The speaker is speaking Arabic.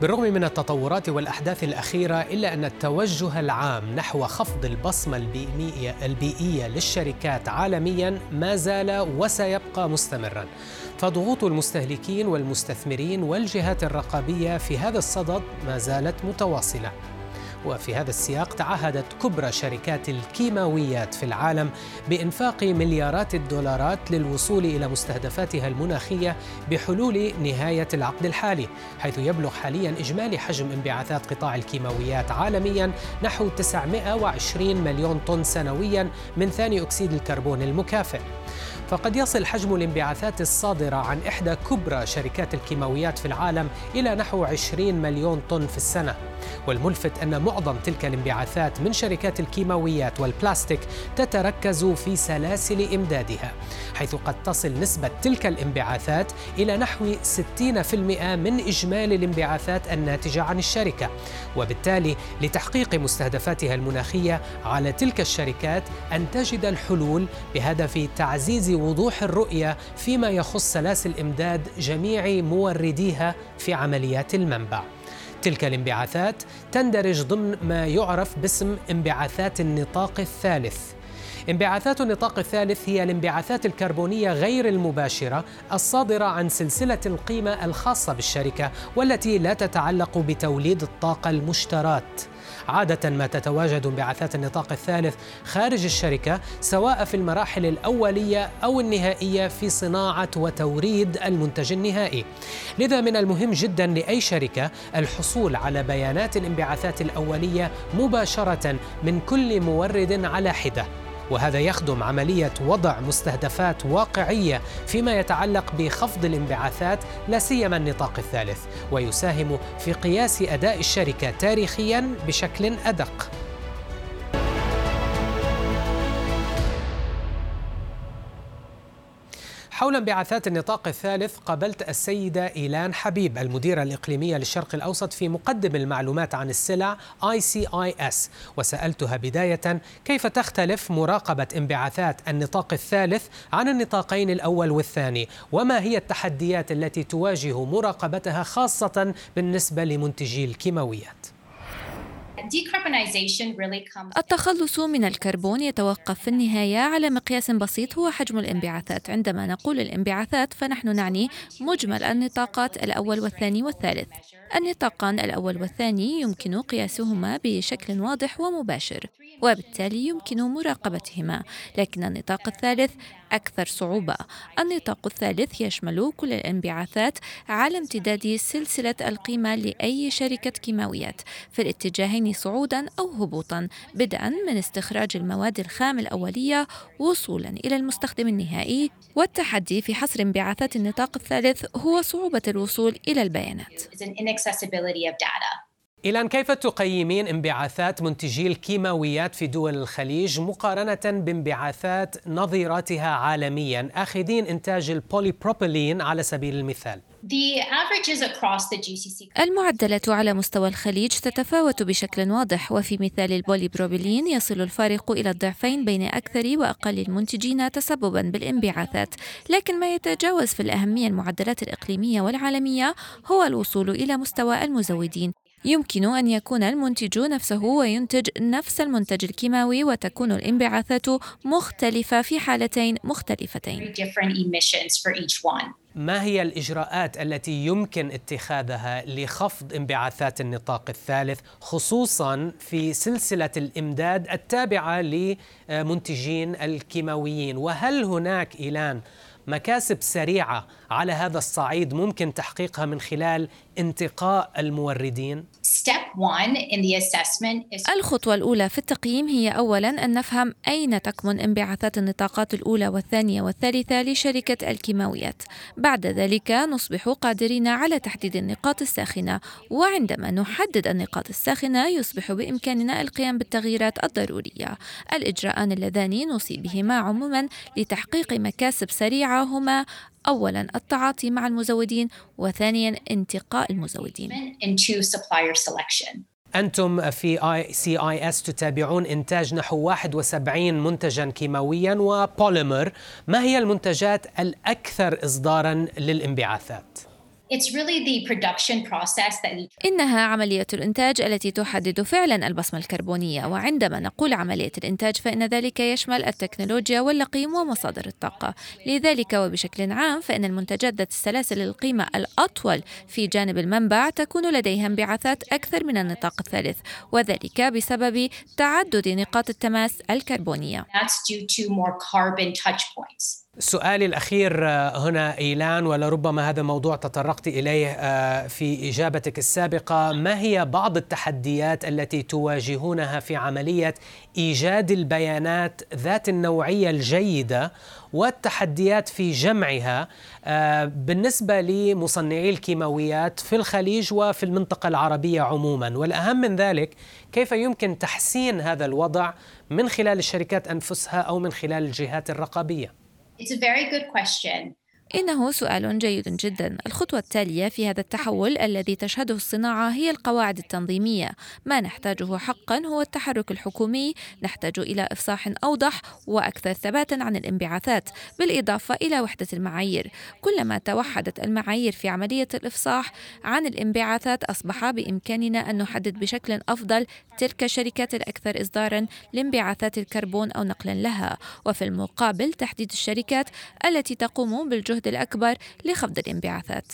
بالرغم من التطورات والأحداث الأخيرة إلا أن التوجه العام نحو خفض البصمة البيئية, البيئية للشركات عالميا ما زال وسيبقى مستمرا. فضغوط المستهلكين والمستثمرين والجهات الرقابية في هذا الصدد ما زالت متواصلة. وفي هذا السياق تعهدت كبرى شركات الكيماويات في العالم بإنفاق مليارات الدولارات للوصول إلى مستهدفاتها المناخية بحلول نهاية العقد الحالي حيث يبلغ حاليا إجمالي حجم انبعاثات قطاع الكيماويات عالميا نحو 920 مليون طن سنويا من ثاني أكسيد الكربون المكافئ. فقد يصل حجم الانبعاثات الصادرة عن إحدى كبرى شركات الكيماويات في العالم إلى نحو 20 مليون طن في السنة. والملفت أن معظم تلك الانبعاثات من شركات الكيماويات والبلاستيك تتركز في سلاسل إمدادها حيث قد تصل نسبة تلك الانبعاثات إلى نحو 60% من إجمالي الانبعاثات الناتجة عن الشركة. وبالتالي لتحقيق مستهدفاتها المناخية على تلك الشركات أن تجد الحلول بهدف تعزيز وضوح الرؤية فيما يخص سلاسل إمداد جميع مورديها في عمليات المنبع. تلك الانبعاثات تندرج ضمن ما يعرف باسم انبعاثات النطاق الثالث انبعاثات النطاق الثالث هي الانبعاثات الكربونية غير المباشرة الصادرة عن سلسلة القيمة الخاصة بالشركة والتي لا تتعلق بتوليد الطاقة المشترات. عادة ما تتواجد انبعاثات النطاق الثالث خارج الشركة سواء في المراحل الأولية أو النهائية في صناعة وتوريد المنتج النهائي. لذا من المهم جدا لأي شركة الحصول على بيانات الانبعاثات الأولية مباشرة من كل مورد على حدة. وهذا يخدم عملية وضع مستهدفات واقعية فيما يتعلق بخفض الانبعاثات لا سيما النطاق الثالث ويساهم في قياس أداء الشركة تاريخيا بشكل أدق. حول انبعاثات النطاق الثالث قابلت السيدة إيلان حبيب المديرة الإقليمية للشرق الأوسط في مقدم المعلومات عن السلع ICIS وسألتها بداية كيف تختلف مراقبة انبعاثات النطاق الثالث عن النطاقين الأول والثاني؟ وما هي التحديات التي تواجه مراقبتها خاصة بالنسبة لمنتجي الكيماويات؟ التخلص من الكربون يتوقف في النهاية على مقياس بسيط هو حجم الانبعاثات. عندما نقول الانبعاثات فنحن نعني مجمل النطاقات الأول والثاني والثالث. النطاقان الأول والثاني يمكن قياسهما بشكل واضح ومباشر وبالتالي يمكن مراقبتهما. لكن النطاق الثالث أكثر صعوبة. النطاق الثالث يشمل كل الانبعاثات على امتداد سلسلة القيمة لأي شركة كيماويات. في الاتجاهين صعودا أو هبوطا بدءا من استخراج المواد الخام الأولية وصولا إلى المستخدم النهائي والتحدي في حصر انبعاثات النطاق الثالث هو صعوبة الوصول إلى البيانات. إلى كيف تقيمين انبعاثات منتجي الكيماويات في دول الخليج مقارنة بانبعاثات نظيرتها عالميا؟ آخذين إنتاج البوليبروبيلين على سبيل المثال. المعدلات على مستوى الخليج تتفاوت بشكل واضح وفي مثال البوليبروبيلين يصل الفارق إلى الضعفين بين أكثر وأقل المنتجين تسببا بالانبعاثات. لكن ما يتجاوز في الأهمية المعدلات الإقليمية والعالمية هو الوصول إلى مستوى المزودين. يمكن أن يكون المنتج نفسه وينتج نفس المنتج الكيماوي وتكون الانبعاثات مختلفة في حالتين مختلفتين. ما هي الإجراءات التي يمكن اتخاذها لخفض انبعاثات النطاق الثالث خصوصا في سلسلة الإمداد التابعة لمنتجين الكيماويين وهل هناك إيلان مكاسب سريعة على هذا الصعيد ممكن تحقيقها من خلال انتقاء الموردين؟ الخطوة الأولى في التقييم هي أولا أن نفهم أين تكمن انبعاثات النطاقات الأولى والثانية والثالثة لشركة الكيماويات بعد ذلك نصبح قادرين على تحديد النقاط الساخنة وعندما نحدد النقاط الساخنة يصبح بإمكاننا القيام بالتغييرات الضرورية الإجراءان اللذان نوصي بهما عموما لتحقيق مكاسب سريعة هما أولا التعاطي مع المزودين وثانيا انتقاء المزودين. أنتم في ICIS تتابعون إنتاج نحو 71 منتجا كيماويا وبوليمر. ما هي المنتجات الأكثر إصدارا للانبعاثات؟ It's really the production process that إنها عملية الإنتاج التي تحدد فعلا البصمة الكربونية وعندما نقول عملية الإنتاج فإن ذلك يشمل التكنولوجيا واللقيم ومصادر الطاقة لذلك وبشكل عام فإن المنتجات ذات السلاسل القيمة الأطول في جانب المنبع تكون لديها انبعاثات أكثر من النطاق الثالث وذلك بسبب تعدد نقاط التماس الكربونية. That's due to more carbon touch points. سؤالي الأخير آه، هنا إيلان ولربما هذا موضوع تطرقت إليه آه، في إجابتك السابقة. ما هي بعض التحديات التي تواجهونها في عملية إيجاد البيانات ذات النوعية الجيدة والتحديات في جمعها آه، بالنسبة لمصنعي الكيماويات في الخليج وفي المنطقة العربية عموما؟ والأهم من ذلك كيف يمكن تحسين هذا الوضع من خلال الشركات أنفسها أو من خلال الجهات الرقابية؟ It's a very good question. إنه سؤال جيد جدا. الخطوة التالية في هذا التحول الذي تشهده الصناعة هي القواعد التنظيمية. ما نحتاجه حقا هو التحرك الحكومي، نحتاج إلى إفصاح أوضح وأكثر ثباتا عن الانبعاثات، بالإضافة إلى وحدة المعايير. كلما توحدت المعايير في عملية الإفصاح عن الانبعاثات أصبح بإمكاننا أن نحدد بشكل أفضل تلك الشركات الأكثر إصدارا لانبعاثات الكربون أو نقلا لها، وفي المقابل تحديد الشركات التي تقوم بالجهد الجهد الأكبر لخفض الانبعاثات.